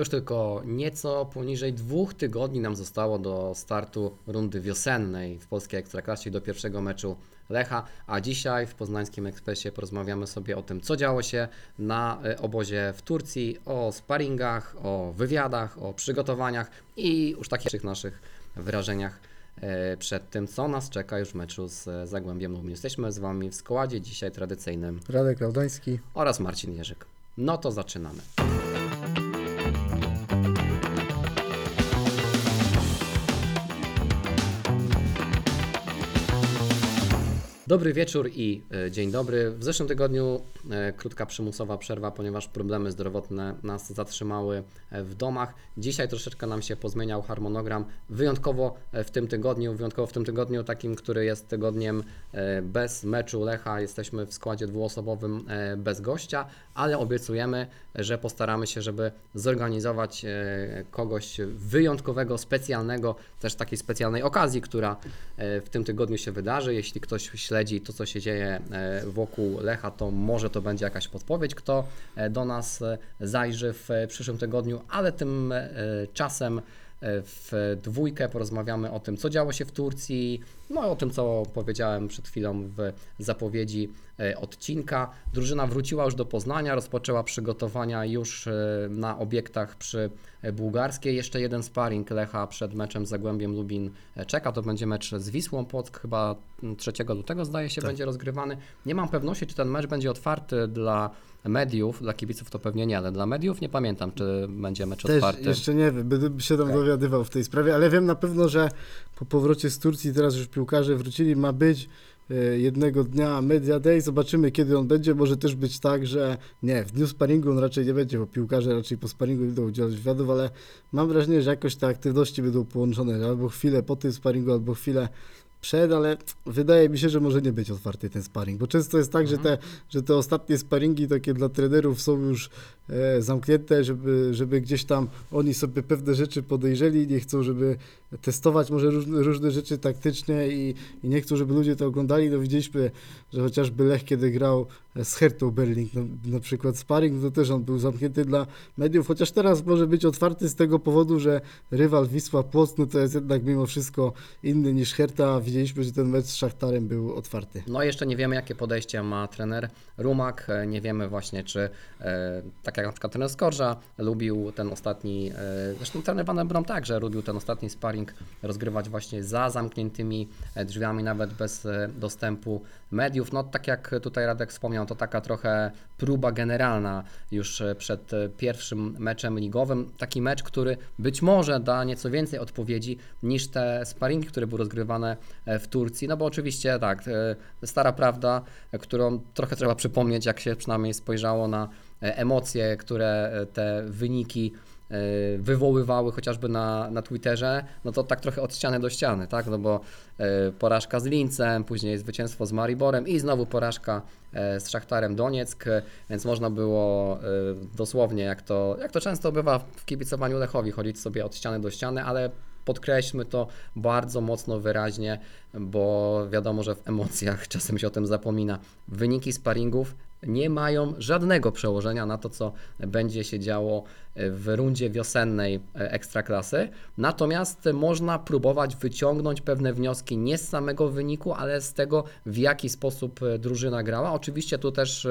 Już tylko nieco poniżej dwóch tygodni nam zostało do startu rundy wiosennej w polskiej Ekstraklasie do pierwszego meczu Lecha, a dzisiaj w Poznańskim Ekspresie porozmawiamy sobie o tym, co działo się na e, obozie w Turcji, o sparingach, o wywiadach, o przygotowaniach i już takich naszych wrażeniach e, przed tym, co nas czeka już w meczu z e, Zagłębiem Lubin. Jesteśmy z Wami w składzie dzisiaj tradycyjnym Radek Laudański. oraz Marcin Jerzyk. No to zaczynamy. Dobry wieczór i e, dzień dobry. W zeszłym tygodniu e, krótka przymusowa przerwa, ponieważ problemy zdrowotne nas zatrzymały e, w domach. Dzisiaj troszeczkę nam się pozmieniał harmonogram. Wyjątkowo w tym tygodniu, wyjątkowo w tym tygodniu takim, który jest tygodniem bez meczu Lecha, jesteśmy w składzie dwuosobowym bez gościa, ale obiecujemy, że postaramy się, żeby zorganizować kogoś wyjątkowego, specjalnego, też takiej specjalnej okazji, która w tym tygodniu się wydarzy. Jeśli ktoś śledzi to, co się dzieje e, wokół Lecha, to może to będzie jakaś podpowiedź, kto e, do nas e, zajrzy w przyszłym tygodniu, ale tym czasem e, w dwójkę porozmawiamy o tym, co działo się w Turcji, no i o tym, co powiedziałem przed chwilą w zapowiedzi odcinka. Drużyna wróciła już do Poznania, rozpoczęła przygotowania już e, na obiektach przy e, Bułgarskiej. Jeszcze jeden sparring Lecha przed meczem z Zagłębiem Lubin e, czeka. To będzie mecz z Wisłą Płock, chyba mm, 3 lutego zdaje się będzie rozgrywany. Nie mam pewności, czy ten mecz będzie otwarty dla mediów, dla kibiców to pewnie nie, ale dla mediów nie pamiętam, czy będzie mecz Też otwarty. jeszcze nie wiem, będę się tam Okej. dowiadywał w tej sprawie, ale wiem na pewno, że po powrocie z Turcji teraz już piłkarze wrócili, ma być e, jednego dnia Media Day, zobaczymy kiedy on będzie, może też być tak, że nie, w dniu sparingu on raczej nie będzie, bo piłkarze raczej po sparingu będą udzielać wywiadów, ale mam wrażenie, że jakoś te aktywności będą połączone, albo chwilę po tym sparingu, albo chwilę przed, ale wydaje mi się, że może nie być otwarty ten sparring, bo często jest tak, że, te, że te ostatnie sparingi takie dla trenerów są już e, zamknięte, żeby, żeby gdzieś tam oni sobie pewne rzeczy podejrzeli, nie chcą, żeby testować może różne, różne rzeczy taktycznie i, i nie chcą, żeby ludzie to oglądali. No widzieliśmy, że chociażby Lech, kiedy grał z Hertą Berlin, no, na przykład sparring, to też on był zamknięty dla mediów, chociaż teraz może być otwarty z tego powodu, że rywal Wisła Płock, no to jest jednak mimo wszystko inny niż Herta. Widzieliśmy, że ten mecz z Szachtarem był otwarty. No jeszcze nie wiemy, jakie podejście ma trener Rumak. Nie wiemy właśnie, czy e, tak jak na przykład trener Skorża lubił ten ostatni, e, zresztą trener Van Brom także lubił ten ostatni sparring rozgrywać właśnie za zamkniętymi e, drzwiami, nawet bez e, dostępu mediów. No tak jak tutaj Radek wspomniał, to taka trochę próba generalna już e, przed pierwszym meczem ligowym. Taki mecz, który być może da nieco więcej odpowiedzi niż te sparingi, które były rozgrywane w Turcji. No bo oczywiście tak, stara prawda, którą trochę trzeba przypomnieć, jak się przynajmniej spojrzało na emocje, które te wyniki wywoływały chociażby na, na Twitterze, no to tak trochę od ściany do ściany, tak? No bo e, porażka z Lincem, później zwycięstwo z Mariborem i znowu porażka e, z Szachtarem Donieck, e, więc można było e, dosłownie, jak to, jak to często bywa w kibicowaniu Lechowi, chodzić sobie od ściany do ściany, ale podkreślmy to bardzo mocno wyraźnie, bo wiadomo, że w emocjach czasem się o tym zapomina. Wyniki sparingów nie mają żadnego przełożenia na to, co będzie się działo w rundzie wiosennej e, ekstraklasy. Natomiast można próbować wyciągnąć pewne wnioski nie z samego wyniku, ale z tego, w jaki sposób e, drużyna grała. Oczywiście tu też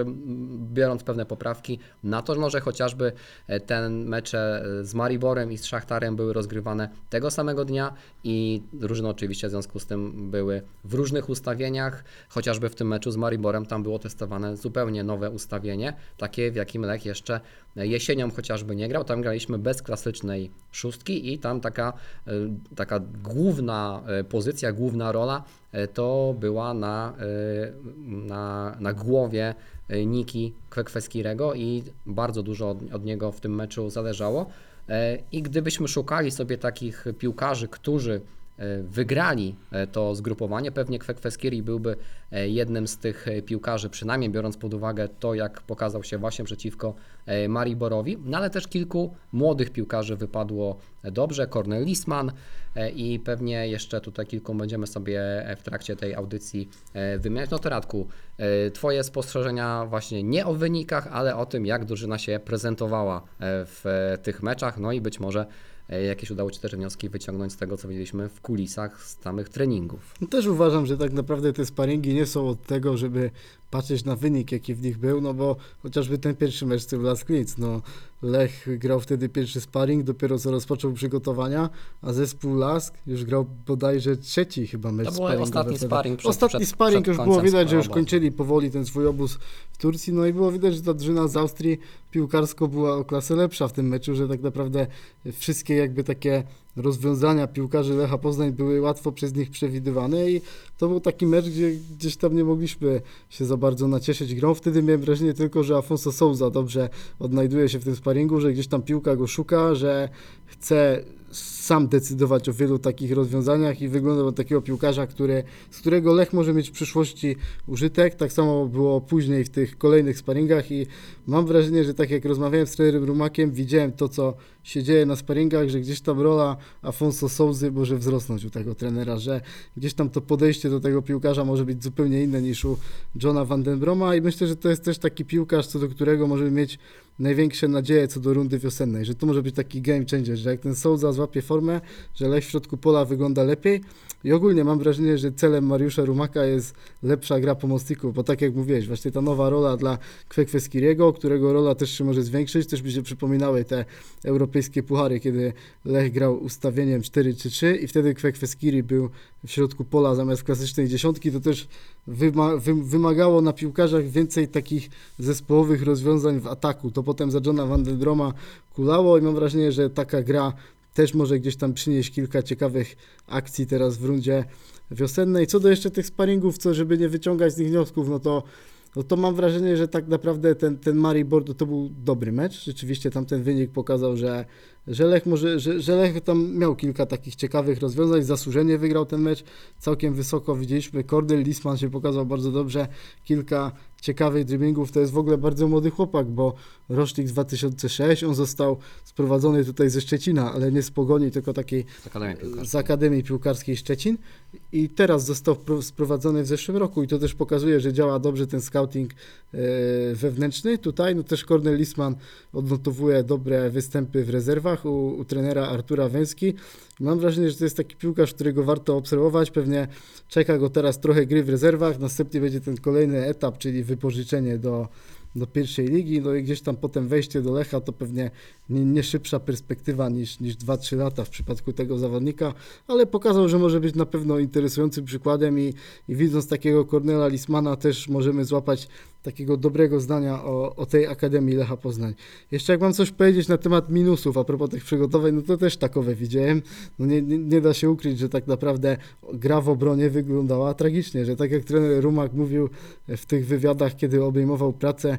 biorąc pewne poprawki na to, no, że chociażby e, ten mecze z Mariborem i z Szachtarem były rozgrywane tego samego dnia i drużyny oczywiście w związku z tym były w różnych ustawieniach, chociażby w tym meczu z Mariborem tam było testowane zupełnie nowe ustawienie, takie w jakim Lech jeszcze jesienią chociażby nie grał, tam graliśmy bez klasycznej szóstki i tam taka, e, taka główna e, pozycja, główna rola e, to była na, na, na głowie Niki Kwekweskirego i bardzo dużo od, od niego w tym meczu zależało. I gdybyśmy szukali sobie takich piłkarzy, którzy wygrali to zgrupowanie. Pewnie Kwekweskiri byłby jednym z tych e, piłkarzy, przynajmniej biorąc pod uwagę to, jak pokazał się właśnie przeciwko e, Mariborowi, no ale też kilku młodych piłkarzy wypadło dobrze, Cornel Lisman e, i pewnie jeszcze tutaj kilku będziemy sobie e, w trakcie tej audycji e, wymieniać. No to Radku, e, Twoje spostrzeżenia właśnie nie o wynikach, ale o tym, jak drużyna się prezentowała e, w e, tych meczach, no i być może e, jakieś udało Ci też wnioski wyciągnąć z tego, co widzieliśmy w kulisach z samych treningów. No Też uważam, że tak naprawdę te sparingi nie są od tego, żeby patrzeć na wynik, jaki w nich był, no bo chociażby ten pierwszy mecz z tym Las Linz, no Lech grał wtedy pierwszy sparring, dopiero co rozpoczął przygotowania, a zespół Lask już grał bodajże trzeci chyba mecz To był ostatni sparring przed- Ostatni przed- sparring przed już było widać, że już kończyli powoli ten swój obóz w Turcji, no i było widać, że ta drużyna z Austrii piłkarsko była o klasę lepsza w tym meczu, że tak naprawdę wszystkie jakby takie rozwiązania piłkarzy Lecha Poznań były łatwo przez nich przewidywane i to był taki mecz, gdzie gdzieś tam nie mogliśmy się za bardzo nacieszyć grą. Wtedy miałem wrażenie tylko, że Afonso Souza dobrze odnajduje się w tym sparingu, że gdzieś tam piłka go szuka, że chce sam decydować o wielu takich rozwiązaniach i wygląda na takiego piłkarza, z którego Lech może mieć w przyszłości użytek. Tak samo było później w tych kolejnych sparingach i mam wrażenie, że tak jak rozmawiałem z trenerem Rumakiem, widziałem to, co się dzieje na sparingach, że gdzieś tam rola Afonso Souzy może wzrosnąć u tego trenera, że gdzieś tam to podejście do tego piłkarza może być zupełnie inne niż u Johna Van Den Broma i myślę, że to jest też taki piłkarz, co do którego możemy mieć największe nadzieje co do rundy wiosennej, że to może być taki game changer, że jak ten Souza złapie formę, że Lech w środku pola wygląda lepiej. I ogólnie mam wrażenie, że celem Mariusza Rumaka jest lepsza gra pomocników, bo tak jak mówiłeś, właśnie ta nowa rola dla Kwekweskiriego, którego rola też się może zwiększyć, też mi się przypominały te europejskie puchary, kiedy Lech grał ustawieniem 4-3-3 i wtedy Kwekweskiri był w środku pola zamiast klasycznej dziesiątki, to też wyma wy wymagało na piłkarzach więcej takich zespołowych rozwiązań w ataku. To potem za Johna Van Droma kulało i mam wrażenie, że taka gra też może gdzieś tam przynieść kilka ciekawych akcji teraz w rundzie wiosennej. Co do jeszcze tych sparingów, co żeby nie wyciągać z nich wniosków, no to no to mam wrażenie, że tak naprawdę ten, ten Maribor to, to był dobry mecz. Rzeczywiście tam ten wynik pokazał, że, że Lech może, że, że Lech tam miał kilka takich ciekawych rozwiązań, zasłużenie wygrał ten mecz całkiem wysoko, widzieliśmy, Kordel Lisman się pokazał bardzo dobrze, kilka ciekawych driblingów, to jest w ogóle bardzo młody chłopak, bo rocznik z 2006, on został sprowadzony tutaj ze Szczecina, ale nie z Pogoni, tylko takiej Z Akademii Piłkarskiej. z Akademii Piłkarskiej Szczecin. I teraz został sprowadzony w zeszłym roku i to też pokazuje, że działa dobrze ten scouting e, wewnętrzny. Tutaj no też Cornel Lisman odnotowuje dobre występy w rezerwach u, u trenera Artura Węski. Mam wrażenie, że to jest taki piłkarz, którego warto obserwować. Pewnie czeka go teraz trochę gry w rezerwach, następnie będzie ten kolejny etap, czyli wypożyczenie do, do pierwszej ligi, no i gdzieś tam potem wejście do Lecha to pewnie nie, nie szybsza perspektywa niż, niż 2-3 lata w przypadku tego zawodnika, ale pokazał, że może być na pewno interesującym przykładem i, i widząc takiego Cornela Lismana też możemy złapać takiego dobrego zdania o, o tej Akademii Lecha Poznań. Jeszcze jak mam coś powiedzieć na temat minusów a propos tych przygotowań, no to też takowe widziałem. No nie, nie, nie da się ukryć, że tak naprawdę gra w obronie wyglądała tragicznie, że tak jak trener Rumak mówił w tych wywiadach, kiedy obejmował pracę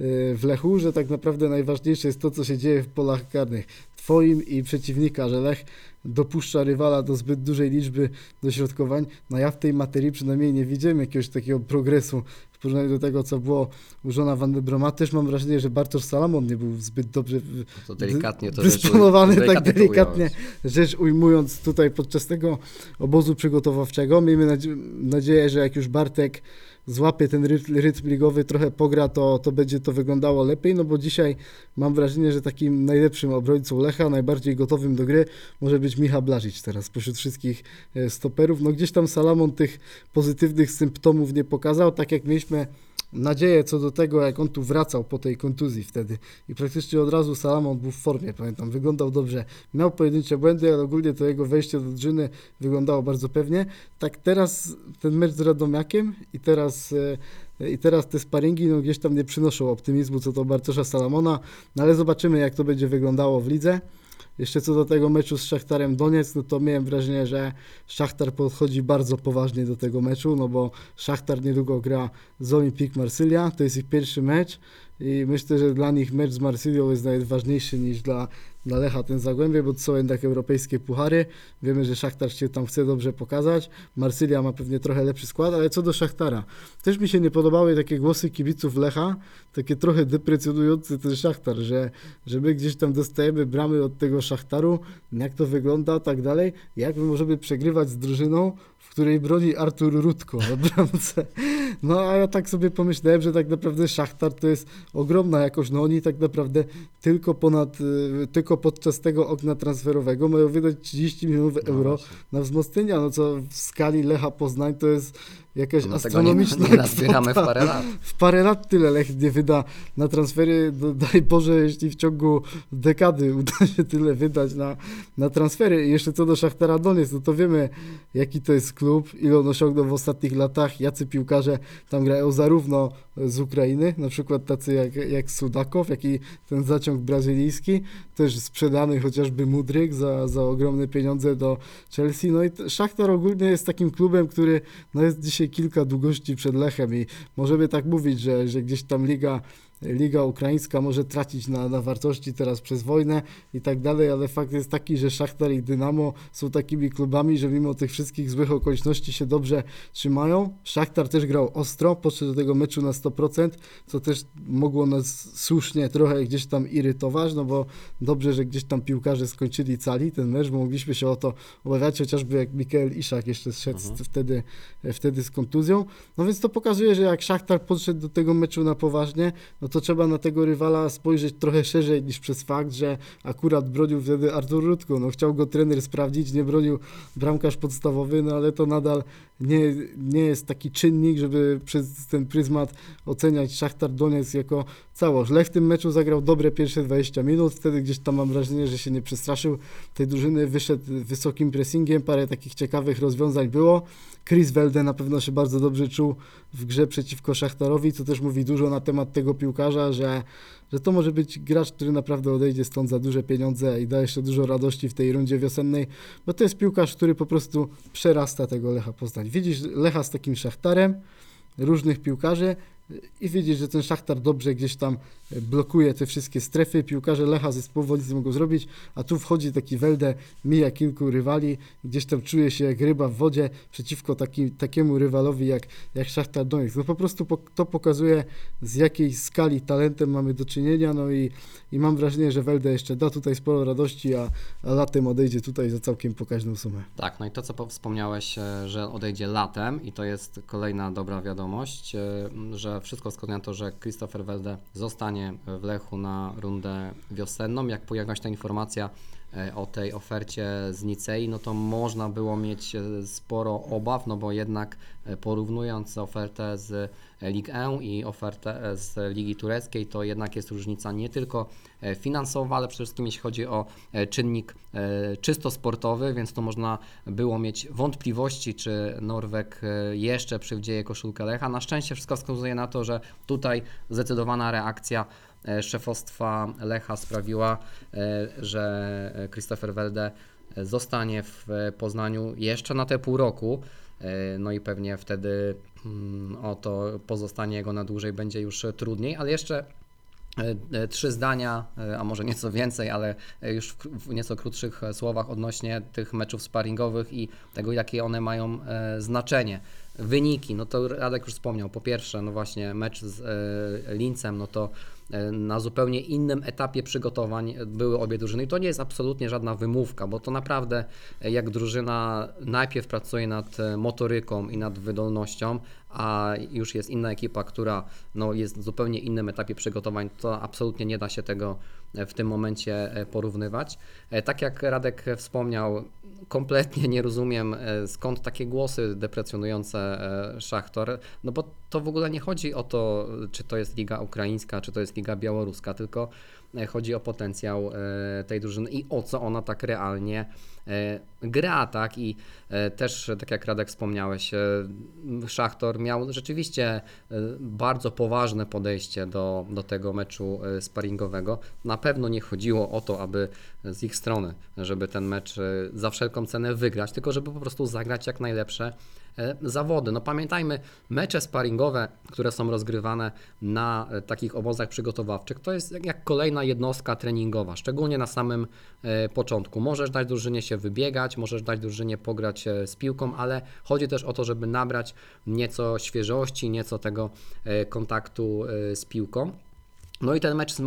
y, w Lechu, że tak naprawdę najważniejsze jest to, co się dzieje w polach karnych. Twoim i przeciwnika, że Lech dopuszcza rywala do zbyt dużej liczby dośrodkowań. No ja w tej materii przynajmniej nie widziałem jakiegoś takiego progresu porównaniu do tego, co było u Żona Van de Broma. Też mam wrażenie, że Bartosz Salamon nie był zbyt dobrze w- To delikatnie to dysponowany, rzecz, tak to delikatnie ująłeś. rzecz ujmując tutaj podczas tego obozu przygotowawczego. Miejmy nadzie- nadzieję, że jak już Bartek złapie ten rytm, rytm ligowy, trochę pogra, to, to będzie to wyglądało lepiej, no bo dzisiaj mam wrażenie, że takim najlepszym obrońcą Lecha, najbardziej gotowym do gry może być Michał Blažić teraz spośród wszystkich e, stoperów. No gdzieś tam Salamon tych pozytywnych symptomów nie pokazał, tak jak mieliśmy nadzieję co do tego, jak on tu wracał po tej kontuzji wtedy i praktycznie od razu Salamon był w formie, pamiętam, wyglądał dobrze, miał pojedyncze błędy, ale ogólnie to jego wejście do drużyny wyglądało bardzo pewnie. Tak teraz ten mecz z Radomiakiem i teraz, e, i teraz te sparingi no, gdzieś tam nie przynoszą optymizmu co do Bartosza Salamona, no ale zobaczymy jak to będzie wyglądało w lidze. Jeszcze co do tego meczu z Szachtarem Doniec, no to miałem wrażenie, że Szachtar podchodzi bardzo poważnie do tego meczu, no bo Szachtar niedługo gra z Olympique Marsylia, to jest ich pierwszy mecz i myślę, że dla nich mecz z Marsylią jest nawet ważniejszy niż dla, dla Lecha ten Zagłębie, bo to są jednak europejskie puchary. Wiemy, że Szachtar się tam chce dobrze pokazać. Marsylia ma pewnie trochę lepszy skład, ale co do Szachtara. Też mi się nie podobały takie głosy kibiców Lecha, takie trochę deprecjonujące ten Szachtar, że, że my gdzieś tam dostajemy bramy od tego Szachtaru, jak to wygląda, tak dalej. Jak my możemy przegrywać z drużyną, w której broni Artur Rutko na bramce. No a ja tak sobie pomyślałem, że tak naprawdę Szachtar to jest ogromna jakość. No oni tak naprawdę tylko ponad, y, tylko podczas tego okna transferowego mają wydać 30 milionów No euro na wzmocnienia, no co w skali Lecha Poznań to jest jakaś No tego nie, astronomiczna nie nazbieramy w parę lat. W parę lat tyle Lech nie wyda na transfery. No, daj Boże, jeśli w ciągu dekady uda się tyle wydać na, na transfery. I jeszcze co do Szachtara Donetsk, no to wiemy, jaki to jest klub, ile on osiągnął w ostatnich latach, jacy piłkarze tam grają zarówno z Ukrainy, na przykład tacy jak, jak Sudakow, jak i ten zaciąg brazylijski, też sprzedany chociażby Mudryk za, za ogromne pieniądze do Chelsea. No i Szachtar ogólnie jest takim klubem, który no jest dzisiaj kilka długości przed Lechem i możemy tak mówić, że, że gdzieś tam liga, liga ukraińska może tracić na, na wartości teraz przez wojnę i tak dalej, ale fakt jest taki, że Szachtar i Dynamo są takimi klubami, że mimo tych wszystkich złych okoliczności się dobrze trzymają. Szachtar też grał ostro, podszedł do tego meczu na 100%, co też mogło nas słusznie trochę gdzieś tam irytować, no bo dobrze, że gdzieś tam piłkarze skończyli cali ten mecz, bo mogliśmy się o to obawiać, chociażby jak Mikael Iszak jeszcze zszedł Mhm. wtedy, wtedy z kontuzją. No więc to pokazuje, że jak Szachtar podszedł do tego meczu na poważnie, no to trzeba na tego rywala spojrzeć trochę szerzej niż przez fakt, że akurat bronił wtedy Artur Rutko. No chciał go trener sprawdzić, nie bronił bramkarz podstawowy, no ale to nadal nie, nie jest taki czynnik, żeby przez ten pryzmat oceniać Szachtar Donetsk jako całość. Lech w tym meczu zagrał dobre pierwsze 20 minut, wtedy gdzieś tam mam wrażenie, że się nie przestraszył tej drużyny, wyszedł wysokim pressingiem, parę takich ciekawych rozwiązań było. Chris Welde na pewno się bardzo dobrze czuł w grze przeciwko Szachtarowi, co też mówi dużo na temat tego piłkarza, że, że to może być gracz, który naprawdę odejdzie stąd za duże pieniądze i da jeszcze dużo radości w tej rundzie wiosennej, bo to jest piłkarz, który po prostu przerasta tego Lecha Poznań. Widzisz Lecha z takim Szachtarem, różnych piłkarzy i widzisz, że ten Szachtar dobrze gdzieś tam blokuje te wszystkie strefy, piłkarze Lecha zespołowo nic mogą zrobić, a tu wchodzi taki Welde, mija kilku rywali, gdzieś tam czuje się jak ryba w wodzie przeciwko taki, takiemu rywalowi jak, jak Szachtar Donetsk. No po prostu po, to pokazuje z jakiej skali talentem mamy do czynienia, no i, i mam wrażenie, że Welde jeszcze da tutaj sporo radości, a, a latem odejdzie tutaj za całkiem pokaźną sumę. Tak, no i to co po- wspomniałeś, e, że odejdzie latem i to jest kolejna dobra wiadomość, e, że wszystko wskazuje na to, że Christopher Welde zostanie w Lechu na rundę wiosenną. Jak pojawiła się ta informacja o tej ofercie z Nicei, no to można było mieć e, sporo obaw, no bo jednak e, porównując ofertę z Ligue 1 i ofertę e, z Ligi Tureckiej, to jednak jest różnica nie tylko e, finansowa, ale przede wszystkim jeśli chodzi o e, czynnik e, czysto sportowy, więc to można było mieć wątpliwości, czy Norweg e, jeszcze przywdzieje koszulkę Lecha. Na szczęście wszystko wskazuje na to, że tutaj zdecydowana reakcja e, szefostwa Lecha sprawiła, e, że e, Christopher Welde e, zostanie w e, Poznaniu jeszcze na te pół roku. E, No i pewnie wtedy mm, o to pozostanie jego na dłużej będzie już e, trudniej, ale jeszcze e, e, trzy zdania, e, a może nieco więcej, ale e, już w, nieco krótszych e, słowach odnośnie tych meczów sparingowych i tego, jakie one mają e, znaczenie. Wyniki, no to Radek już wspomniał. Po pierwsze, no właśnie mecz z e, Lincem, no to e, na zupełnie innym etapie przygotowań były obie drużyny i to nie jest absolutnie żadna wymówka, bo to naprawdę e, jak drużyna najpierw pracuje nad e, motoryką i nad wydolnością, a już jest inna ekipa, która no, jest w zupełnie innym etapie przygotowań, to absolutnie nie da się tego e, w tym momencie e, porównywać. E, Tak jak Radek wspomniał, kompletnie nie rozumiem e, skąd takie głosy deprecjonujące e, Szachtor, no bo to w ogóle nie chodzi o to, czy to jest liga ukraińska, czy to jest liga białoruska, tylko chodzi o potencjał e, tej drużyny i o co ona tak realnie e, gra, tak? I e, też, tak jak Radek wspomniałeś, e, Szachtor miał rzeczywiście e, bardzo poważne podejście do, do tego meczu e, sparingowego. Na pewno nie chodziło o to, aby z ich strony, żeby ten mecz e, za wszelką cenę wygrać, tylko żeby po prostu zagrać jak najlepsze e, zawody. No pamiętajmy, mecze sparingowe, które są rozgrywane na e, takich obozach przygotowawczych, to jest jak, kolejna jednostka treningowa, szczególnie na samym e, początku. Możesz dać drużynie się wybiegać, możesz dać drużynie pograć e, z piłką, ale chodzi też o to, żeby nabrać nieco świeżości, nieco tego e, kontaktu e, z piłką. No i ten mecz z, e,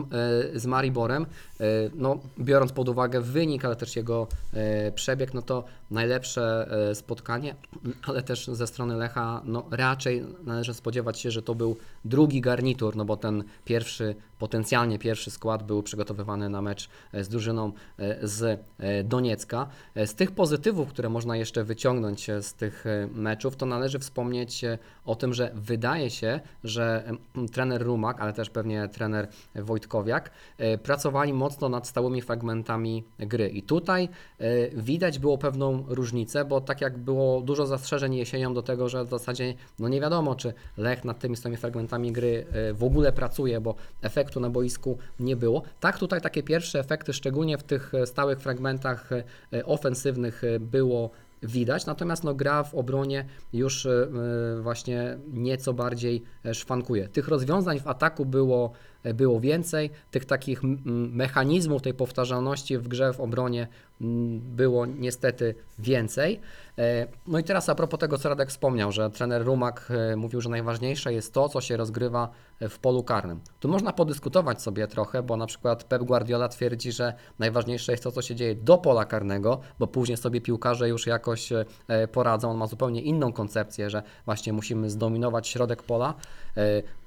z Mariborem, e, no, biorąc pod uwagę wynik, ale też jego e, przebieg, no to najlepsze e, spotkanie, ale też ze strony Lecha, no raczej należy spodziewać się, że to był drugi garnitur, no bo ten pierwszy, potencjalnie pierwszy skład był przygotowywany na mecz e, z drużyną e, z e, Doniecka. E, Z tych pozytywów, które można jeszcze wyciągnąć e, z tych e, meczów, to należy wspomnieć e, o tym, że wydaje się, że trener Rumak, ale też pewnie trener Wojtkowiak e, pracowali mocno nad stałymi fragmentami gry. I tutaj e, widać było pewną różnicę, bo tak jak było dużo zastrzeżeń jesienią do tego, że w zasadzie no nie wiadomo, czy Lech nad tymi stałymi fragmentami gry e, w ogóle pracuje, bo efektu na boisku nie było. Tak tutaj takie pierwsze efekty, szczególnie w tych e, stałych fragmentach ofensywnych było widać, natomiast no, gra w obronie już właśnie nieco bardziej szwankuje. Tych rozwiązań w ataku było, było więcej, tych takich mechanizmów tej powtarzalności w grze w obronie było niestety więcej. E, No i teraz a propos tego, co Radek wspomniał, że trener Rumak e, mówił, że najważniejsze jest to, co się rozgrywa e, w polu karnym. Tu można podyskutować sobie trochę, bo na przykład Pep Guardiola twierdzi, że najważniejsze jest to, co się dzieje do pola karnego, bo później sobie piłkarze już jakoś poradzą. On ma zupełnie inną koncepcję, że właśnie musimy zdominować środek pola,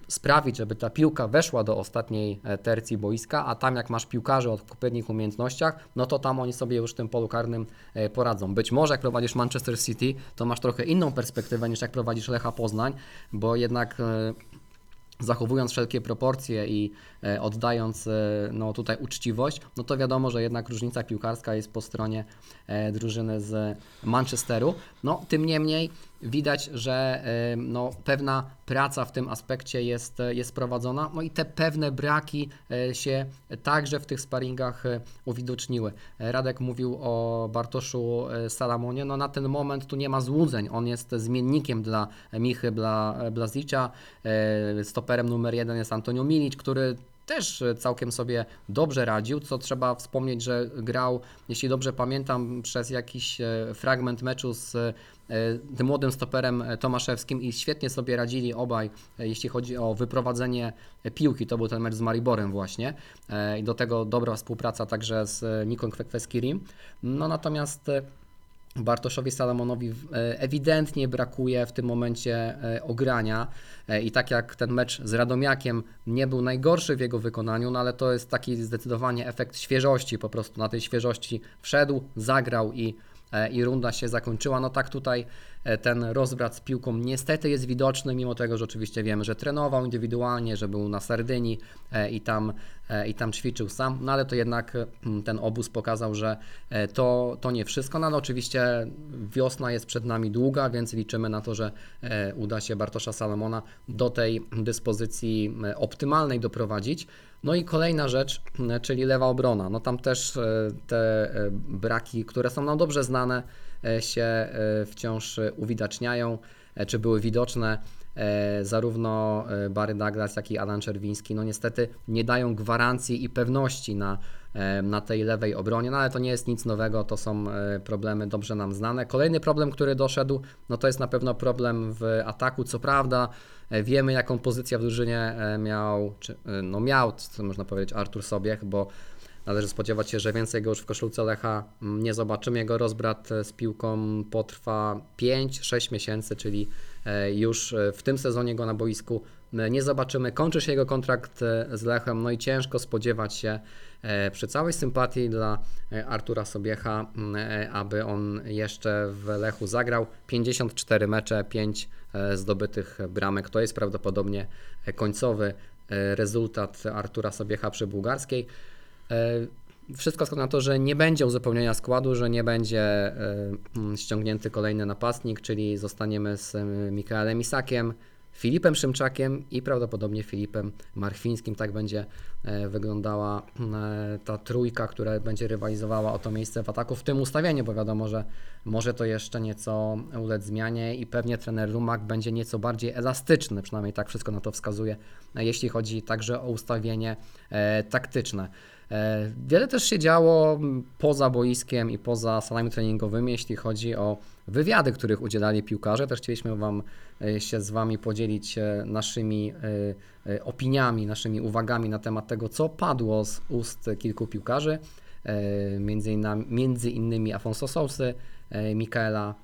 sprawić, żeby ta piłka weszła do ostatniej e, tercji boiska, a tam jak masz piłkarzy o odpowiednich umiejętnościach, no to tam oni sobie już w tym polu karnym e, poradzą. Być może jak prowadzisz Manchester City, to masz trochę inną perspektywę niż jak prowadzisz Lecha Poznań, bo jednak e, zachowując wszelkie proporcje i oddając no, tutaj uczciwość, no to wiadomo, że jednak różnica piłkarska jest po stronie drużyny z Manchesteru. No, tym niemniej widać, że no, pewna praca w tym aspekcie jest, jest prowadzona, no i te pewne braki e, się także w tych sparingach e, uwidoczniły. Radek mówił o Bartoszu e, Salamonie, no na ten moment tu nie ma złudzeń, on jest zmiennikiem dla Michy Bla, Blazicza, stoperem numer jeden jest Antonio Milic, który też całkiem sobie dobrze radził, co trzeba wspomnieć, że grał, jeśli dobrze pamiętam, przez jakiś e, fragment meczu z e, tym młodym stoperem e, Tomaszewskim i świetnie sobie radzili obaj, e, jeśli chodzi o wyprowadzenie piłki. To był ten mecz z Mariborem właśnie E, i do tego dobra współpraca także z Nikon Kwekweskirim. No natomiast e, Bartoszowi Salamonowi e, ewidentnie brakuje w tym momencie e, ogrania. E, i tak jak ten mecz z Radomiakiem nie był najgorszy w jego wykonaniu, no ale to jest taki zdecydowanie efekt świeżości, po prostu na tej świeżości wszedł, zagrał i, i runda się zakończyła. No tak tutaj e, ten rozbrat z piłką niestety jest widoczny, mimo tego, że oczywiście wiemy, że trenował indywidualnie, że był na Sardynii e, i tam, e, i tam ćwiczył sam, no ale to jednak mm, ten obóz pokazał, że e, to, to nie wszystko, no ale oczywiście wiosna jest przed nami długa, więc liczymy na to, że e, uda się Bartosza Salomona do tej dyspozycji e, optymalnej doprowadzić. No i kolejna rzecz, e, czyli lewa obrona. No tam też e, te e, braki, które są nam dobrze znane, e, się wciąż uwidaczniają, czy były widoczne. Zarówno Barry Douglas, jak i Alan Czerwiński, no niestety nie dają gwarancji i pewności na, na tej lewej obronie, no ale to nie jest nic nowego, to są problemy dobrze nam znane. Kolejny problem, który doszedł, no to jest na pewno problem w ataku. Co prawda, wiemy jaką pozycję w drużynie e, miał, czy, e, no miał, co można powiedzieć, Artur Sobiech, bo Należy spodziewać się, że więcej go już w koszulce Lecha nie zobaczymy. Jego rozbrat e, z piłką potrwa 5-6 miesięcy, czyli e, już e, w tym sezonie go na boisku e, nie zobaczymy. Kończy się jego kontrakt e, z Lechem, no i ciężko spodziewać się e, przy całej sympatii dla e, Artura Sobiecha, e, aby on jeszcze w Lechu zagrał. 54 mecze, 5 e, zdobytych bramek. To jest prawdopodobnie e, końcowy e, rezultat Artura Sobiecha przy bułgarskiej. E, Wszystko wskazuje na to, że nie będzie uzupełnienia składu, że nie będzie e, ściągnięty kolejny napastnik, czyli zostaniemy z e, Mikaelem Isakiem, Filipem Szymczakiem i prawdopodobnie Filipem Marchwińskim. Tak będzie e, wyglądała e, ta trójka, która będzie rywalizowała o to miejsce w ataku w tym ustawieniu, bo wiadomo, że może to jeszcze nieco ulec zmianie i pewnie trener Rumak będzie nieco bardziej elastyczny, przynajmniej tak wszystko na to wskazuje, e, jeśli chodzi także o ustawienie taktyczne. E, Wiele też się działo poza boiskiem i poza salami treningowymi, jeśli chodzi o wywiady, których udzielali piłkarze. Też chcieliśmy Wam e, się z Wami podzielić e, naszymi opiniami, naszymi uwagami na temat tego, co padło z ust kilku piłkarzy, między, inna, między innymi Afonso Sousy, Mikaela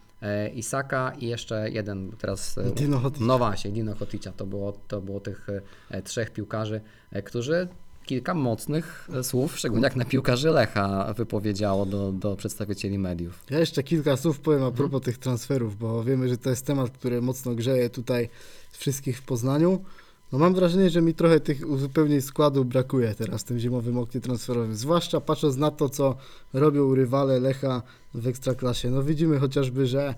Isaka i jeszcze jeden teraz Dino Hotic. no właśnie, Dino Hoticia. To było, to było tych trzech piłkarzy, którzy kilka mocnych e, słów, szczególnie jak na piłkarzy Lecha, wypowiedziało do, do przedstawicieli mediów. Ja jeszcze kilka słów powiem a propos tych transferów, bo wiemy, że to jest temat, który mocno grzeje tutaj wszystkich w Poznaniu. No mam wrażenie, że mi trochę tych uzupełnień składu brakuje teraz w tym zimowym oknie transferowym, zwłaszcza patrząc na to, co robią rywale Lecha w Ekstraklasie. No widzimy chociażby, że,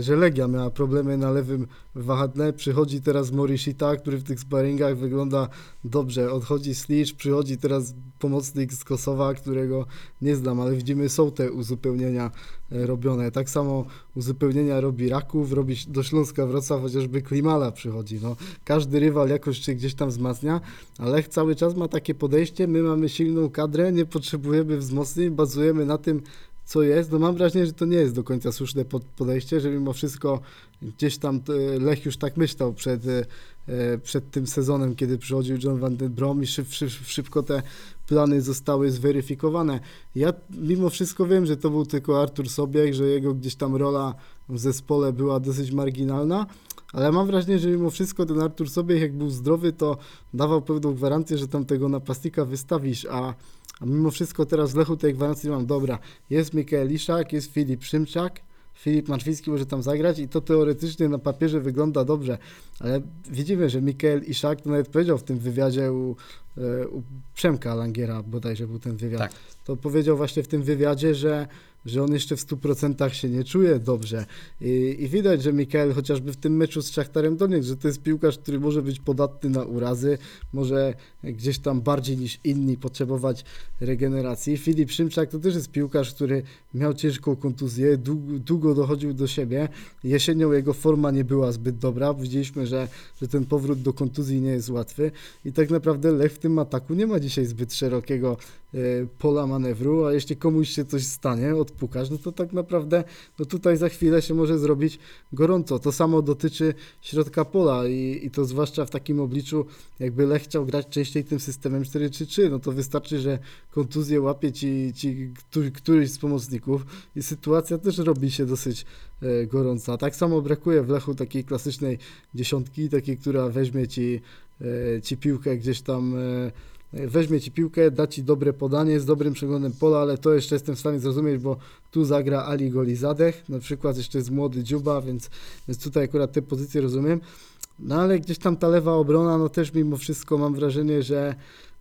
że Legia miała problemy na lewym wahadle, przychodzi teraz Morishita, który w tych sparingach wygląda dobrze, odchodzi Slicz, przychodzi teraz pomocnik z Kosowa, którego nie znam, ale widzimy są te uzupełnienia e, robione. Tak samo uzupełnienia robi Raków, robi do Śląska Wrocław, chociażby Klimala przychodzi. No, każdy rywal jakoś się gdzieś tam wzmacnia, ale cały czas ma takie podejście, my mamy silną kadrę, nie potrzebujemy wzmocnień, bazujemy na tym, co jest. No mam wrażenie, że to nie jest do końca słuszne pod- podejście, że mimo wszystko gdzieś tam e, Lech już tak myślał przed, e, przed tym sezonem, kiedy przychodził John Van den Brom i szyb, szyb, szybko te plany zostały zweryfikowane. Ja mimo wszystko wiem, że to był tylko Artur Sobiech, że jego gdzieś tam rola w zespole była dosyć marginalna, ale mam wrażenie, że mimo wszystko ten Artur Sobiech, jak był zdrowy, to dawał pewną gwarancję, że tam tego napastnika wystawisz, a, a mimo wszystko teraz w Lechu tej gwarancji mam. Dobra, jest Mikael Iszak, jest Filip Szymczak, Filip Marczwiński może tam zagrać i to teoretycznie na papierze wygląda dobrze, ale widzimy, że Mikael Iszak to nawet powiedział w tym wywiadzie u, e, u Przemka Langiera, bodajże był ten wywiad, Tak. to powiedział właśnie w tym wywiadzie, że, że on jeszcze w 100% się nie czuje dobrze. I, I widać, że Mikael chociażby w tym meczu z Szachtarem Doniec, że to jest piłkarz, który może być podatny na urazy, może gdzieś tam bardziej niż inni potrzebować regeneracji. Filip Szymczak to też jest piłkarz, który miał ciężką kontuzję, długo, długo dochodził do siebie. Jesienią jego forma nie była zbyt dobra. Widzieliśmy, że, że ten powrót do kontuzji nie jest łatwy i tak naprawdę Lech w tym ataku nie ma dzisiaj zbyt szerokiego pola manewru, a jeśli komuś się coś stanie, odpukasz, no to tak naprawdę no tutaj za chwilę się może zrobić gorąco. To samo dotyczy środka pola i, i to zwłaszcza w takim obliczu, jakby Lech chciał grać częściej tym systemem 4-3-3, no to wystarczy, że kontuzję łapie ci, ci któ- któryś z pomocników i sytuacja też robi się dosyć e, gorąca. Tak samo brakuje w Lechu takiej klasycznej dziesiątki, takiej, która weźmie ci, e, ci piłkę gdzieś tam weźmie ci piłkę, da ci dobre podanie z dobrym przeglądem pola, ale to jeszcze jestem w stanie zrozumieć, bo tu zagra Ali Golizadeh, na przykład jeszcze jest młody Dziuba, więc, więc tutaj akurat te pozycje rozumiem. No ale gdzieś tam ta lewa obrona, no też mimo wszystko mam wrażenie, że,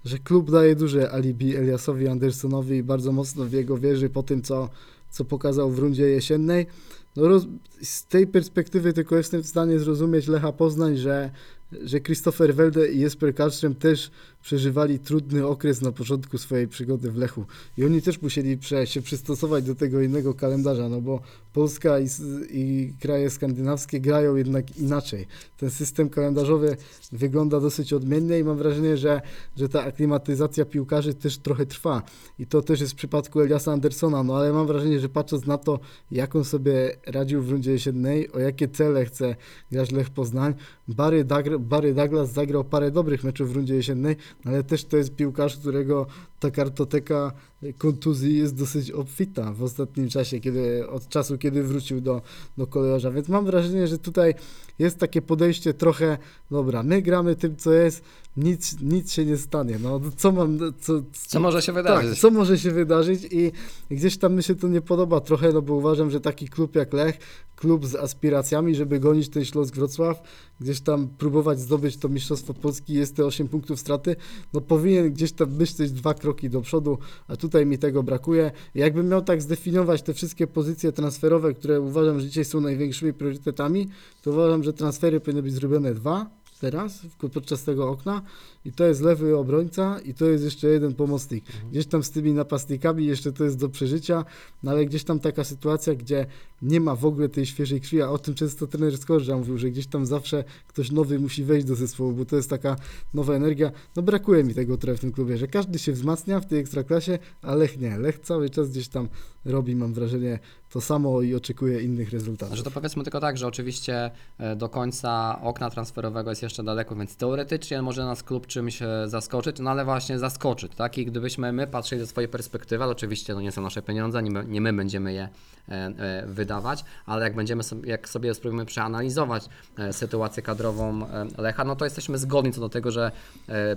że klub daje duże alibi Eliasowi Andersonowi i bardzo mocno w jego wierzy po tym, co, co pokazał w rundzie jesiennej. No roz, z tej perspektywy tylko jestem w stanie zrozumieć Lecha Poznań, że, że Christopher Welde i Jesper Karlström też przeżywali trudny okres na początku swojej przygody w Lechu. I oni też musieli się przystosować do tego innego kalendarza, no bo Polska i, i kraje skandynawskie grają jednak inaczej. Ten system kalendarzowy wygląda dosyć odmiennie i mam wrażenie, że, że ta aklimatyzacja piłkarzy też trochę trwa. I to też jest w przypadku Eliasa Andersona, no ale mam wrażenie, że patrząc na to, jak on sobie radził w rundzie jesiennej, o jakie cele chce grać Lech Poznań, Barry, Dagr- Barry Douglas zagrał parę dobrych meczów w rundzie jesiennej, ale też to jest piłkarz, którego ta kartoteka kontuzji jest dosyć obfita w ostatnim czasie, kiedy, od czasu, kiedy wrócił do, do kolejorza. Więc mam wrażenie, że tutaj jest takie podejście trochę, dobra, my gramy tym, co jest, nic, nic się nie stanie. No, co mam, co, Co może się tak, wydarzyć? co może się wydarzyć i gdzieś tam mi się to nie podoba trochę, no bo uważam, że taki klub jak Lech, klub z aspiracjami, żeby gonić ten Śląsk Wrocław, gdzieś tam próbować zdobyć to Mistrzostwo Polski, jest te 8 punktów straty, no powinien gdzieś tam myśleć dwa kroki kroki do przodu, a tutaj mi tego brakuje. Jakbym miał tak zdefiniować te wszystkie pozycje transferowe, które uważam, że dzisiaj są największymi priorytetami, to uważam, że transfery powinny być zrobione dwa teraz, podczas tego okna i to jest lewy obrońca i to jest jeszcze jeden pomocnik. Gdzieś tam z tymi napastnikami jeszcze to jest do przeżycia, no ale gdzieś tam taka sytuacja, gdzie nie ma w ogóle tej świeżej krwi, a o tym często trener Skorża mówił, że gdzieś tam zawsze ktoś nowy musi wejść do zespołu, bo to jest taka nowa energia. No brakuje mi tego trochę w tym klubie, że każdy się wzmacnia w tej ekstraklasie, a Lech nie. Lech cały czas gdzieś tam robi, mam wrażenie, to samo i oczekuje innych rezultatów. Że to powiedzmy tylko tak, że oczywiście e, do końca okna transferowego jest jeszcze daleko, więc teoretycznie może nas klub czymś zaskoczyć, no ale właśnie zaskoczyć, tak? I gdybyśmy my patrzyli ze swojej perspektywy, ale oczywiście to nie są nasze pieniądze, nie my, nie my będziemy je e, e, wydawać, ale jak będziemy sobie, jak sobie spróbujemy przeanalizować e, sytuację kadrową Lecha, no to jesteśmy zgodni co do tego, że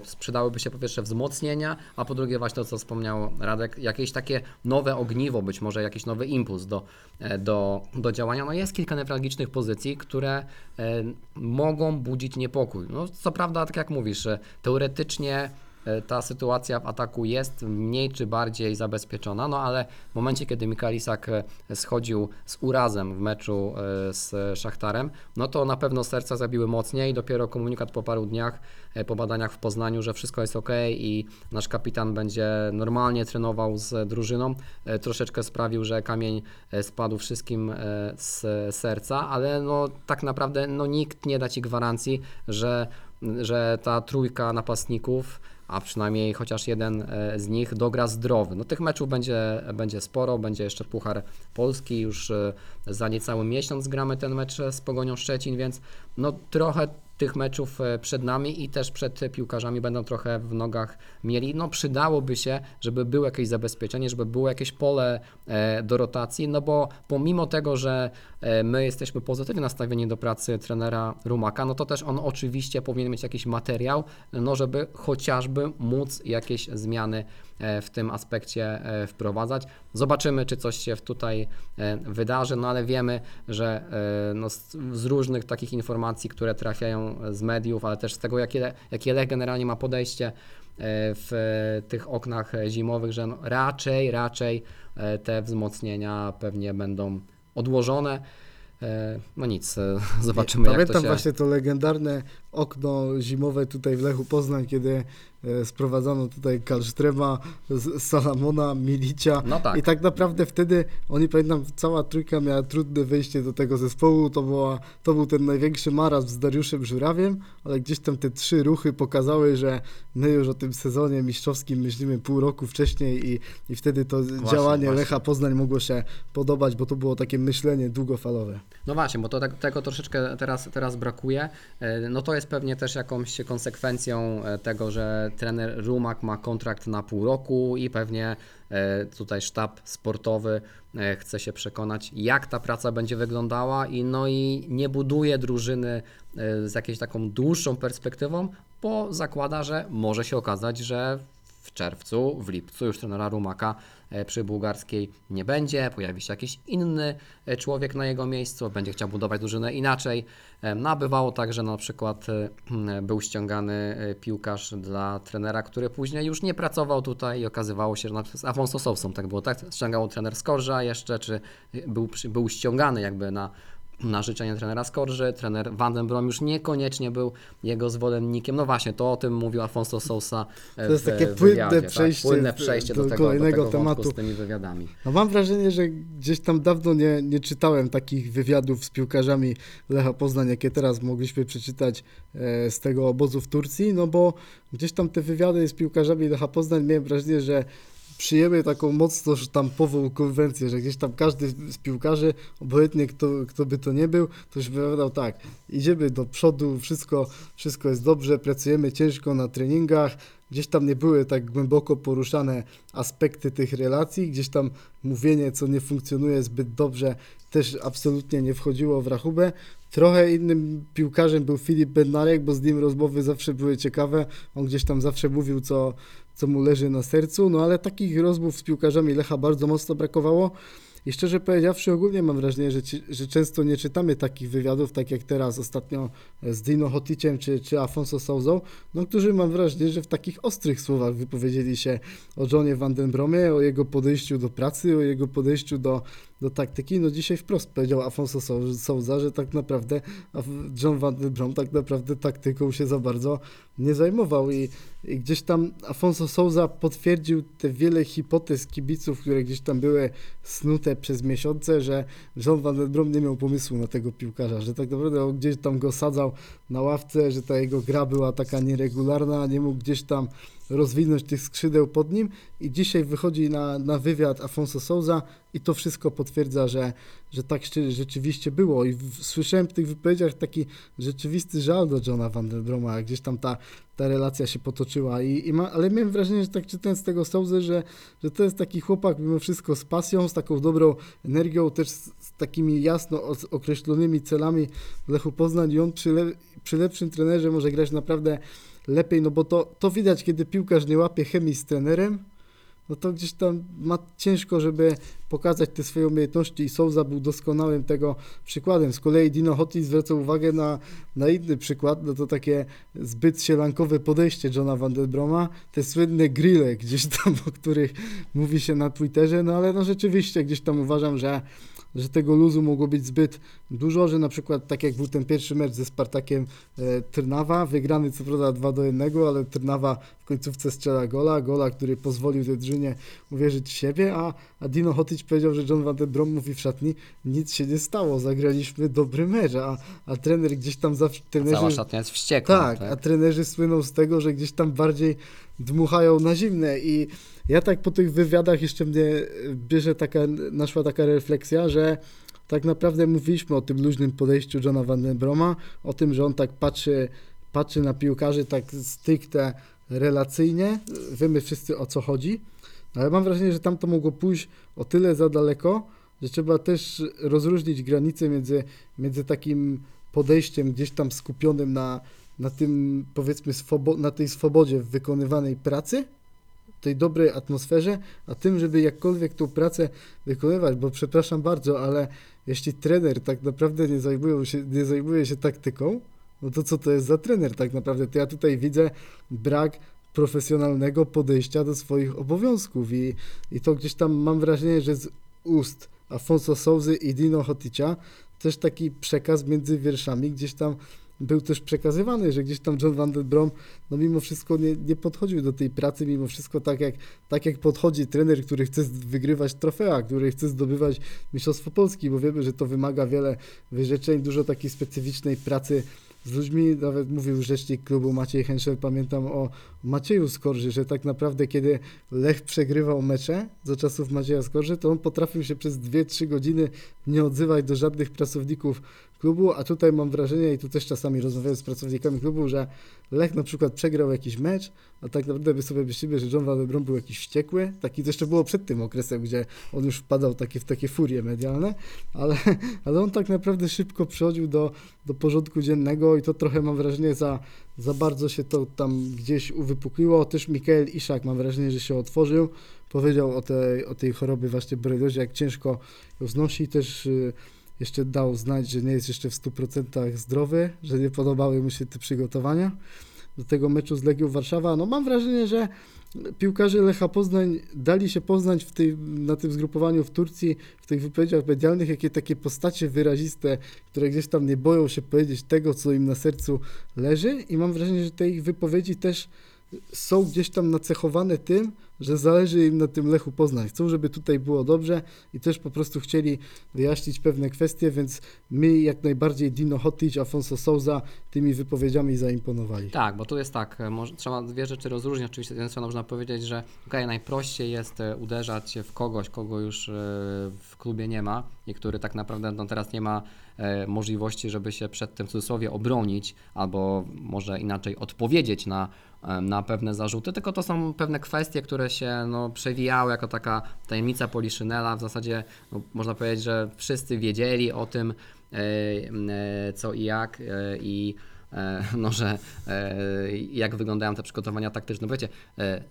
sprzedałyby się po pierwsze wzmocnienia, a po drugie właśnie to, co wspomniał Radek, jakieś takie nowe ogniwo, być może jakiś nowy impuls do, do, do działania. No jest kilka newralgicznych pozycji, które mogą budzić niepokój. No co prawda, tak jak mówisz, teoretycznie e, ta sytuacja w ataku jest mniej czy bardziej zabezpieczona, no ale w momencie, kiedy Mikael Isak e, schodził z urazem w meczu e, z Szachtarem, no to na pewno serca zabiły mocniej. Dopiero komunikat po paru dniach, po badaniach w Poznaniu, że wszystko jest ok i nasz kapitan będzie normalnie trenował z drużyną, troszeczkę sprawił, że kamień spadł wszystkim z serca, ale no tak naprawdę no, nikt nie da Ci gwarancji, że, że ta trójka napastników a przynajmniej chociaż jeden e, z nich dogra zdrowy. No tych meczów będzie, będzie sporo, będzie jeszcze Puchar Polski, już e, za niecały miesiąc gramy ten mecz z Pogonią Szczecin, więc no trochę tych meczów e, przed nami i też przed piłkarzami będą trochę w nogach mieli. No przydałoby się, żeby było jakieś zabezpieczenie, żeby było jakieś pole e, do rotacji, no bo pomimo tego, że e, my jesteśmy pozytywnie nastawieni do pracy trenera Rumaka, no to też on oczywiście powinien mieć jakiś materiał, no żeby chociażby móc jakieś zmiany e, w tym aspekcie e, wprowadzać. Zobaczymy, czy coś się tutaj e, wydarzy, no ale wiemy, że e, no z, różnych takich informacji, które trafiają z mediów, ale też z tego, jakie, jakie Lech generalnie ma podejście e, w e, tych oknach e, zimowych, że no raczej, raczej e, te wzmocnienia pewnie będą odłożone. E, No nic, e, zobaczymy jak to Pamiętam się... właśnie to legendarne okno zimowe tutaj w Lechu Poznań, kiedy e, sprowadzano tutaj Kalsztrema, Salamona, Milicia No tak. i tak naprawdę wtedy oni pamiętam cała trójka miała trudne wejście do tego zespołu, to, była, to był ten największy marazm z Dariuszem Żurawiem, ale gdzieś tam te trzy ruchy pokazały, że my już o tym sezonie mistrzowskim myślimy pół roku wcześniej i, i wtedy to działanie właśnie. Lecha Poznań mogło się podobać, bo to było takie myślenie długofalowe. No właśnie, bo to tak, tego troszeczkę teraz, teraz brakuje. E, No to jest pewnie też jakąś konsekwencją e, tego, że trener Rumak ma kontrakt na pół roku i pewnie e, tutaj sztab sportowy e, chce się przekonać, jak ta praca będzie wyglądała i no i nie buduje drużyny e, z jakąś taką dłuższą perspektywą, bo zakłada, że może się okazać, że w czerwcu, w lipcu już trenera Rumaka e, przy bułgarskiej nie będzie, pojawi się jakiś inny e, człowiek na jego miejscu, będzie chciał budować drużynę inaczej. E, No, bywało tak, że na przykład był ściągany piłkarz dla trenera, który później już nie pracował tutaj i okazywało się, że na przykład z Afonso Sousą tak było, tak? Ściągał trener Skorża jeszcze, czy był, był ściągany jakby na na życzenie trenera Skorży. Trener Van den Brom już niekoniecznie był jego zwolennikiem. No właśnie, to o tym mówił Afonso Sousa e, To jest w takie wywiadzie, płynne tak? przejście płynne do- przejście do do, tego, do kolejnego tego wątku tematu. z tymi wywiadami. No mam wrażenie, że gdzieś tam dawno nie, nie czytałem takich wywiadów z piłkarzami Lecha Poznań, jakie teraz mogliśmy przeczytać e, z tego obozu w Turcji, no bo gdzieś tam te wywiady z piłkarzami Lecha Poznań miałem wrażenie, że przyjęły taką mocno sztampową konwencję, że gdzieś tam każdy z piłkarzy, obojętnie kto, kto by to nie był, to już wypowiadał tak, idziemy do przodu, wszystko, wszystko jest dobrze, pracujemy ciężko na treningach, gdzieś tam nie były tak głęboko poruszane aspekty tych relacji, gdzieś tam mówienie, co nie funkcjonuje zbyt dobrze, też absolutnie nie wchodziło w rachubę. Trochę innym piłkarzem był Filip Bednarek, bo z nim rozmowy zawsze były ciekawe. On gdzieś tam zawsze mówił, co, co mu leży na sercu, no ale takich rozmów z piłkarzami Lecha bardzo mocno brakowało. i szczerze powiedziawszy, ogólnie mam wrażenie, że, ci, że często nie czytamy takich wywiadów, tak jak teraz ostatnio z Dino Hoticiem czy, czy Afonso Souzą, no, którzy mam wrażenie, że w takich ostrych słowach wypowiedzieli się o Johnie Van Den Bromie, o jego podejściu do pracy, o jego podejściu do, do taktyki. No dzisiaj wprost powiedział Afonso Sou- Souza, że tak naprawdę John Van Den Brom tak naprawdę taktyką się za bardzo nie zajmował i, i gdzieś tam Afonso Souza potwierdził te wiele hipotez kibiców, które gdzieś tam były snute przez miesiące, że John Van Den Brom nie miał pomysłu na tego piłkarza, że tak naprawdę on gdzieś tam go sadzał na ławce, że ta jego gra była taka nieregularna, nie mógł gdzieś tam rozwinąć tych skrzydeł pod nim. I dzisiaj wychodzi na, na wywiad Afonso Souza i to wszystko potwierdza, że, że tak rzeczywiście było. I w, słyszałem w tych wypowiedziach taki rzeczywisty żal do Johna Van der Broma, gdzieś tam ta, ta relacja się potoczyła. I, i ma, ale miałem wrażenie, że tak czytając tego Souzę, że, że to jest taki chłopak mimo wszystko z pasją, z taką dobrą energią, też z, z takimi jasno określonymi celami w Lechu Poznań. I on przy, le, przy lepszym trenerze może grać naprawdę lepiej, no bo to, to widać, kiedy piłkarz nie łapie chemii z trenerem, no to gdzieś tam ma ciężko, żeby pokazać te swoje umiejętności i Souza był doskonałym tego przykładem. Z kolei Dino Hotti zwraca uwagę na, na inny przykład, no to takie zbyt sielankowe podejście Johna Van der Broma, te słynne grille gdzieś tam, o których mówi się na Twitterze, no ale no rzeczywiście gdzieś tam uważam, że że tego luzu mogło być zbyt dużo, że na przykład tak jak był ten pierwszy mecz ze Spartakiem e, Trnawa, wygrany co prawda 2 do 1, ale Trnawa w końcówce strzela gola, gola, który pozwolił tej drużynie uwierzyć w siebie, a, a Dino Hotic powiedział, że John Van den Brom mówi w szatni, nic się nie stało, zagraliśmy dobry mecz, a, a trener gdzieś tam zawsze... Trenerzy, Cała szatnia jest wściekła. tak, a trenerzy słyną z tego, że gdzieś tam bardziej dmuchają na zimne i ja tak po tych wywiadach jeszcze mnie bierze taka, naszła taka refleksja, że tak naprawdę mówiliśmy o tym luźnym podejściu Johna Van den Broma, o tym, że on tak patrzy, patrzy na piłkarzy tak stricte relacyjnie, wiemy wszyscy o co chodzi, ale mam wrażenie, że tam to mogło pójść o tyle za daleko, że trzeba też rozróżnić granice między, między takim podejściem gdzieś tam skupionym na, na tym powiedzmy swobo- na tej swobodzie w wykonywanej pracy, tej dobrej atmosferze, a tym, żeby jakkolwiek tą pracę wykonywać, bo przepraszam bardzo, ale jeśli trener tak naprawdę nie zajmuje się, nie zajmuje się taktyką, no to co to jest za trener tak naprawdę? To ja tutaj widzę brak profesjonalnego podejścia do swoich obowiązków i, i to gdzieś tam mam wrażenie, że z ust Afonso Souzy i Dino Hoticia też taki przekaz między wierszami gdzieś tam był też przekazywany, że gdzieś tam John Van den Brom no mimo wszystko nie, nie podchodził do tej pracy, mimo wszystko tak jak, tak jak podchodzi trener, który chce wygrywać trofea, który chce zdobywać Mistrzostwo Polski, bo wiemy, że to wymaga wiele wyrzeczeń, dużo takiej specyficznej pracy z ludźmi, nawet mówił rzecznik klubu Maciej Henszel, pamiętam o Macieju Skorży, że tak naprawdę kiedy Lech przegrywał mecze za czasów Macieja Skorży, to on potrafił się przez 2-3 godziny nie odzywać do żadnych pracowników klubu, a tutaj mam wrażenie, i tu też czasami rozmawiałem z pracownikami klubu, że Lech na przykład przegrał jakiś mecz, a tak naprawdę my sobie myślimy, że John Van był jakiś wściekły, taki to jeszcze było przed tym okresem, gdzie on już wpadał takie, w takie furie medialne, ale, ale on tak naprawdę szybko przechodził do, do porządku dziennego i to trochę mam wrażenie za, za bardzo się to tam gdzieś uwypukliło. Też Mikael Iszak mam wrażenie, że się otworzył, powiedział o tej, o tej chorobie właśnie boreliozie, jak ciężko ją znosi, też y, jeszcze dał znać, że nie jest jeszcze w 100% zdrowy, że nie podobały mu się te przygotowania do tego meczu z Legią Warszawa. No mam wrażenie, że piłkarze Lecha Poznań dali się poznać w tej, na tym zgrupowaniu w Turcji, w tych wypowiedziach medialnych, jakie takie postacie wyraziste, które gdzieś tam nie boją się powiedzieć tego, co im na sercu leży i mam wrażenie, że te ich wypowiedzi też są gdzieś tam nacechowane tym, że zależy im na tym Lechu Poznań. Chcą, żeby tutaj było dobrze i też po prostu chcieli wyjaśnić pewne kwestie, więc my jak najbardziej Dino Hotic, Afonso Souza tymi wypowiedziami zaimponowali. Tak, bo tu jest tak, e, może, trzeba dwie rzeczy rozróżnić. Oczywiście z jednej strony można powiedzieć, że okay, najprościej jest e, uderzać w kogoś, kogo już e, w klubie nie ma i który tak naprawdę no, teraz nie ma możliwości, żeby się przed tym w cudzysłowie obronić, albo może inaczej odpowiedzieć na, na pewne zarzuty, tylko to są pewne kwestie, które się no, przewijały jako taka tajemnica Poliszynela. W zasadzie no, można powiedzieć, że wszyscy wiedzieli o tym, e, e, co i jak e, i no, że jak wyglądają te przygotowania taktyczne. Wiecie,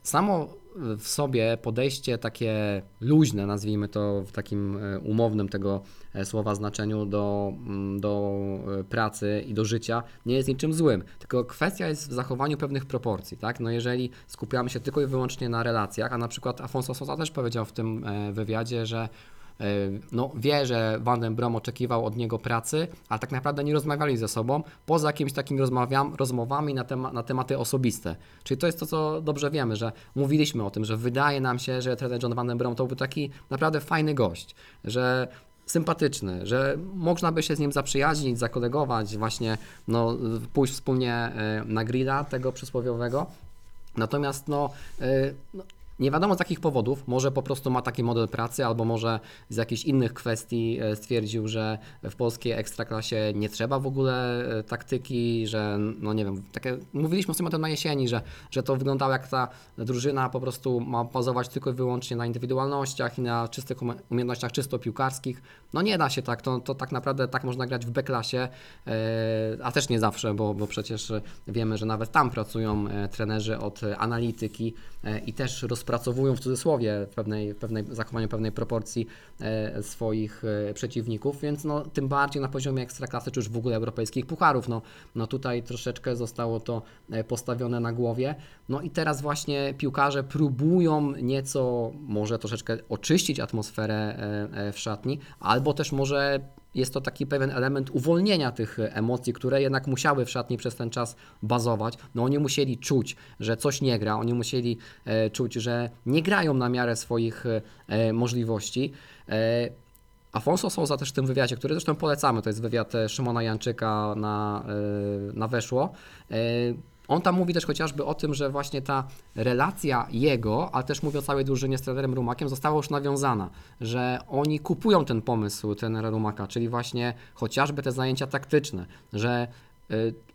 samo w sobie podejście takie luźne, nazwijmy to w takim e, umownym tego e, słowa znaczeniu do, mm, do e, pracy i do życia nie jest niczym złym, tylko kwestia jest w zachowaniu pewnych proporcji, tak? No jeżeli skupiamy się tylko i wyłącznie na relacjach, a na przykład Afonso Sosa też powiedział w tym wywiadzie, że no, wie, że Van den Brom oczekiwał od niego pracy, ale tak naprawdę nie rozmawiali ze sobą, poza jakimiś takimi rozmowami na, tema, na tematy osobiste. Czyli to jest to, co dobrze wiemy, że mówiliśmy o tym, że wydaje nam się, że trener John Van den Brom to był taki naprawdę fajny gość, że sympatyczny, że można by się z nim zaprzyjaźnić, zakolegować, właśnie no, pójść wspólnie e, na grilla tego przysłowiowego. Natomiast no, e, no, nie wiadomo z jakich powodów, może po prostu ma taki model pracy, albo może z jakichś innych kwestii e, stwierdził, że w polskiej ekstraklasie nie trzeba w ogóle e, taktyki, że no nie wiem, takie, mówiliśmy sobie o tym na jesieni, że, że to wyglądało jak ta drużyna po prostu ma bazować tylko i wyłącznie na indywidualnościach i na czystych umie- umiejętnościach czysto piłkarskich. No nie da się tak, to, to tak naprawdę tak można grać w B-klasie, e, a też nie zawsze, bo, bo przecież wiemy, że nawet tam pracują trenerzy od analityki i też rozpracowują w cudzysłowie w pewnej, w pewnej zachowaniu pewnej proporcji e, swoich e, przeciwników, więc no, tym bardziej na poziomie ekstraklasy, czy już w ogóle europejskich pucharów, no, no tutaj troszeczkę zostało to e, postawione na głowie. No i teraz właśnie piłkarze próbują nieco, może troszeczkę oczyścić atmosferę w szatni, albo też może jest to taki pewien element uwolnienia tych emocji, które jednak musiały w szatni przez ten czas bazować. No oni musieli czuć, że coś nie gra, oni musieli e, czuć, że nie grają na miarę swoich e, możliwości. E, Afonso Souza też w tym wywiadzie, który zresztą polecamy, to jest wywiad e, Szymona Janczyka na, e, na Weszło. On tam mówi też chociażby o tym, że właśnie ta relacja jego, ale też mówi o całej drużynie z trenerem Rumakiem, została już nawiązana, że oni kupują ten pomysł trenera Rumaka, czyli właśnie chociażby te zajęcia taktyczne, że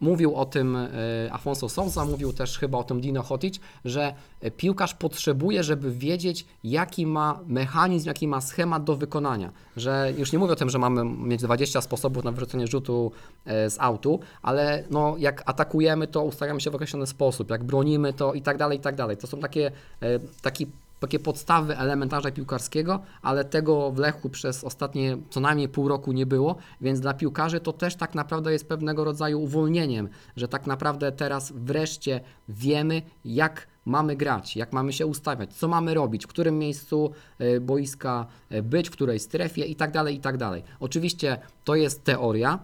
Mówił o tym y, Afonso Sousa, mówił też chyba o tym Dino Hotic, że y, piłkarz potrzebuje, żeby wiedzieć, jaki ma mechanizm, jaki ma schemat do wykonania. Że już nie mówię o tym, że mamy mieć 20 sposobów na wyrzucenie rzutu z autu, ale no, jak atakujemy, to ustawiamy się w określony sposób, jak bronimy, to i tak dalej, i tak dalej. To są takie, taki takie podstawy elementarza piłkarskiego, ale tego w Lechu przez ostatnie co najmniej pół roku nie było, więc dla piłkarzy to też tak naprawdę jest pewnego rodzaju uwolnieniem, że tak naprawdę teraz wreszcie wiemy, jak mamy grać, jak mamy się ustawiać, co mamy robić, w którym miejscu e, boiska e, być, w której strefie i tak dalej, i tak dalej. Oczywiście to jest teoria,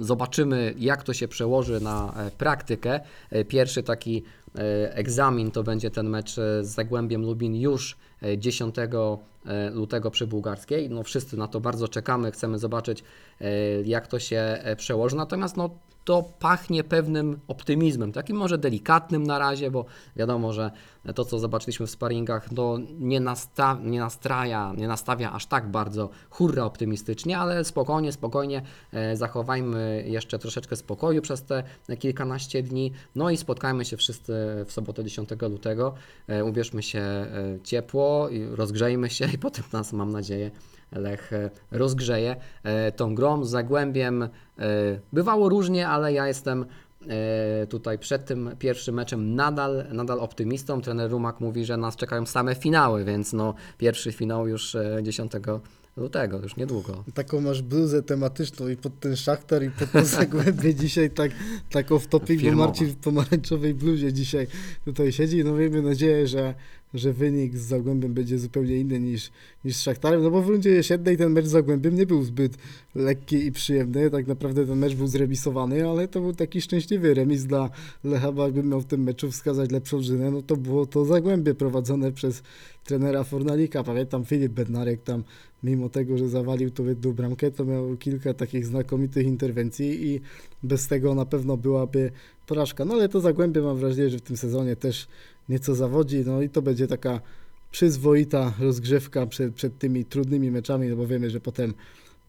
Zobaczymy, jak to się przełoży na e, praktykę. E, Pierwszy taki e, egzamin to będzie ten mecz e, z Zagłębiem Lubin już e, 10 e, lutego przy Bułgarskiej. No, wszyscy na to bardzo czekamy, chcemy zobaczyć, e, jak to się e, przełoży. Natomiast no, to pachnie pewnym optymizmem, takim może delikatnym na razie, bo wiadomo, że to, co zobaczyliśmy w sparingach, no, nie, nasta- nie nastraja, nie nastawia aż tak bardzo hurra optymistycznie, ale spokojnie, spokojnie e, zachowajmy jeszcze troszeczkę spokoju przez te kilkanaście dni, no i spotkajmy się wszyscy w sobotę 10 lutego, e, ubierzmy się e, ciepło, rozgrzejmy się i potem nas, mam nadzieję, Lech e, rozgrzeje e, tą grą z Zagłębiem. e, Bywało różnie, ale ja jestem tutaj przed tym pierwszym meczem nadal, nadal optymistą. Trener Rumak mówi, że nas czekają same finały, więc no pierwszy finał już e, 10 lutego, już niedługo. Taką masz bluzę tematyczną i pod ten szachtar i pod to zagłębie dzisiaj tak, tak off topic, bo. Marcin w pomarańczowej bluzie dzisiaj tutaj siedzi. No miejmy nadzieję, że, że wynik z Zagłębiem będzie zupełnie inny niż, niż z Szachtarem, no bo w rundzie jesiennej ten mecz z Zagłębiem nie był zbyt lekki i przyjemny. Tak naprawdę ten mecz był zremisowany, ale to był taki szczęśliwy remis dla Lecha, bo jakbym miał w tym meczu wskazać lepszą drużynę, no to było to Zagłębie prowadzone przez trenera Fornalika. Pamiętam Filip Bednarek tam mimo tego, że zawalił tą jedną bramkę, to miał kilka takich znakomitych interwencji i bez tego na pewno byłaby porażka. No ale to Zagłębie mam wrażenie, że w tym sezonie też nieco zawodzi, no i to będzie taka przyzwoita rozgrzewka przed, przed tymi trudnymi meczami, no bo wiemy, że potem,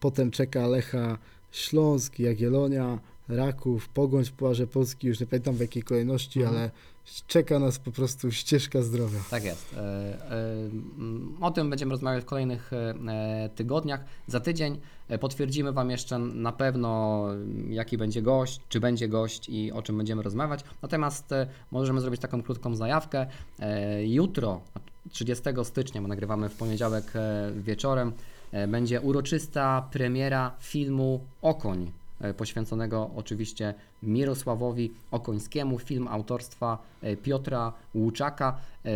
potem czeka Lecha Śląsk, Jagiellonia, Raków, Pogoń w Pucharze Polski, już nie pamiętam w jakiej kolejności, Mhm. ale czeka nas po prostu ścieżka zdrowia. Tak jest. E, e, O tym będziemy rozmawiać w kolejnych e, tygodniach. Za tydzień potwierdzimy Wam jeszcze na pewno, mm, jaki będzie gość, czy będzie gość i o czym będziemy rozmawiać. Natomiast e, możemy zrobić taką krótką zajawkę. E, Jutro, 30 stycznia, bo nagrywamy w poniedziałek e, wieczorem, e, będzie uroczysta premiera filmu Okoń e, poświęconego oczywiście Mirosławowi Okońskiemu, film autorstwa e, Piotra Łuczaka. E,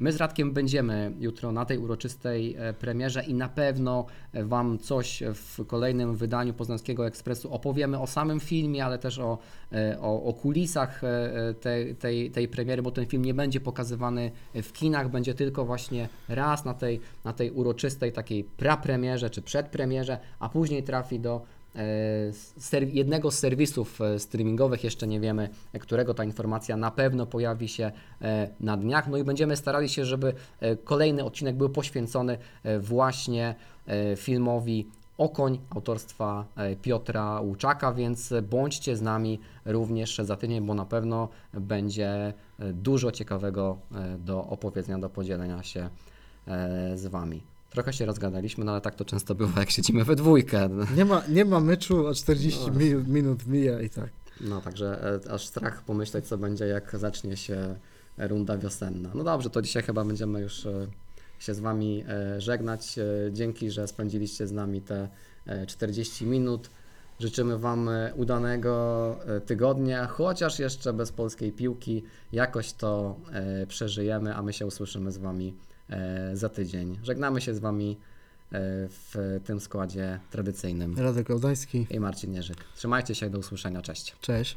My z Radkiem będziemy jutro na tej uroczystej e, premierze i na pewno e, Wam coś w kolejnym wydaniu Poznańskiego Ekspresu opowiemy o samym filmie, ale też o, e, o, o kulisach e, e, tej, tej, tej premiery, bo ten film nie będzie pokazywany w kinach, będzie tylko właśnie raz na tej, na tej uroczystej takiej prapremierze czy przedpremierze, a później trafi do e, jednego z serwisów e, streamingowych, jeszcze nie wiemy, e, którego ta informacja na pewno pojawi się e, na dniach. No i będziemy starali się, żeby e, kolejny odcinek był poświęcony e, właśnie e, filmowi Okoń autorstwa e, Piotra Łuczaka, więc bądźcie z nami również za tydzień, bo na pewno będzie e, dużo ciekawego e, do opowiedzenia, do podzielenia się e, z Wami. Trochę się rozgadaliśmy, no ale tak to często bywa, jak siedzimy we dwójkę. Nie ma, nie ma meczu, a 40 No. minut, minut mija i tak. No także e, aż strach pomyśleć, co będzie, jak zacznie się runda wiosenna. No dobrze, to dzisiaj chyba będziemy już e, się z Wami e, żegnać. Dzięki, że spędziliście z nami te e, 40 minut. Życzymy Wam udanego tygodnia, chociaż jeszcze bez polskiej piłki. Jakoś to przeżyjemy, a my się usłyszymy z Wami za tydzień. Żegnamy się z Wami e, w tym składzie tradycyjnym. Radek Audański, I Marcin Jerzyk. Trzymajcie się, do usłyszenia, cześć. cześć.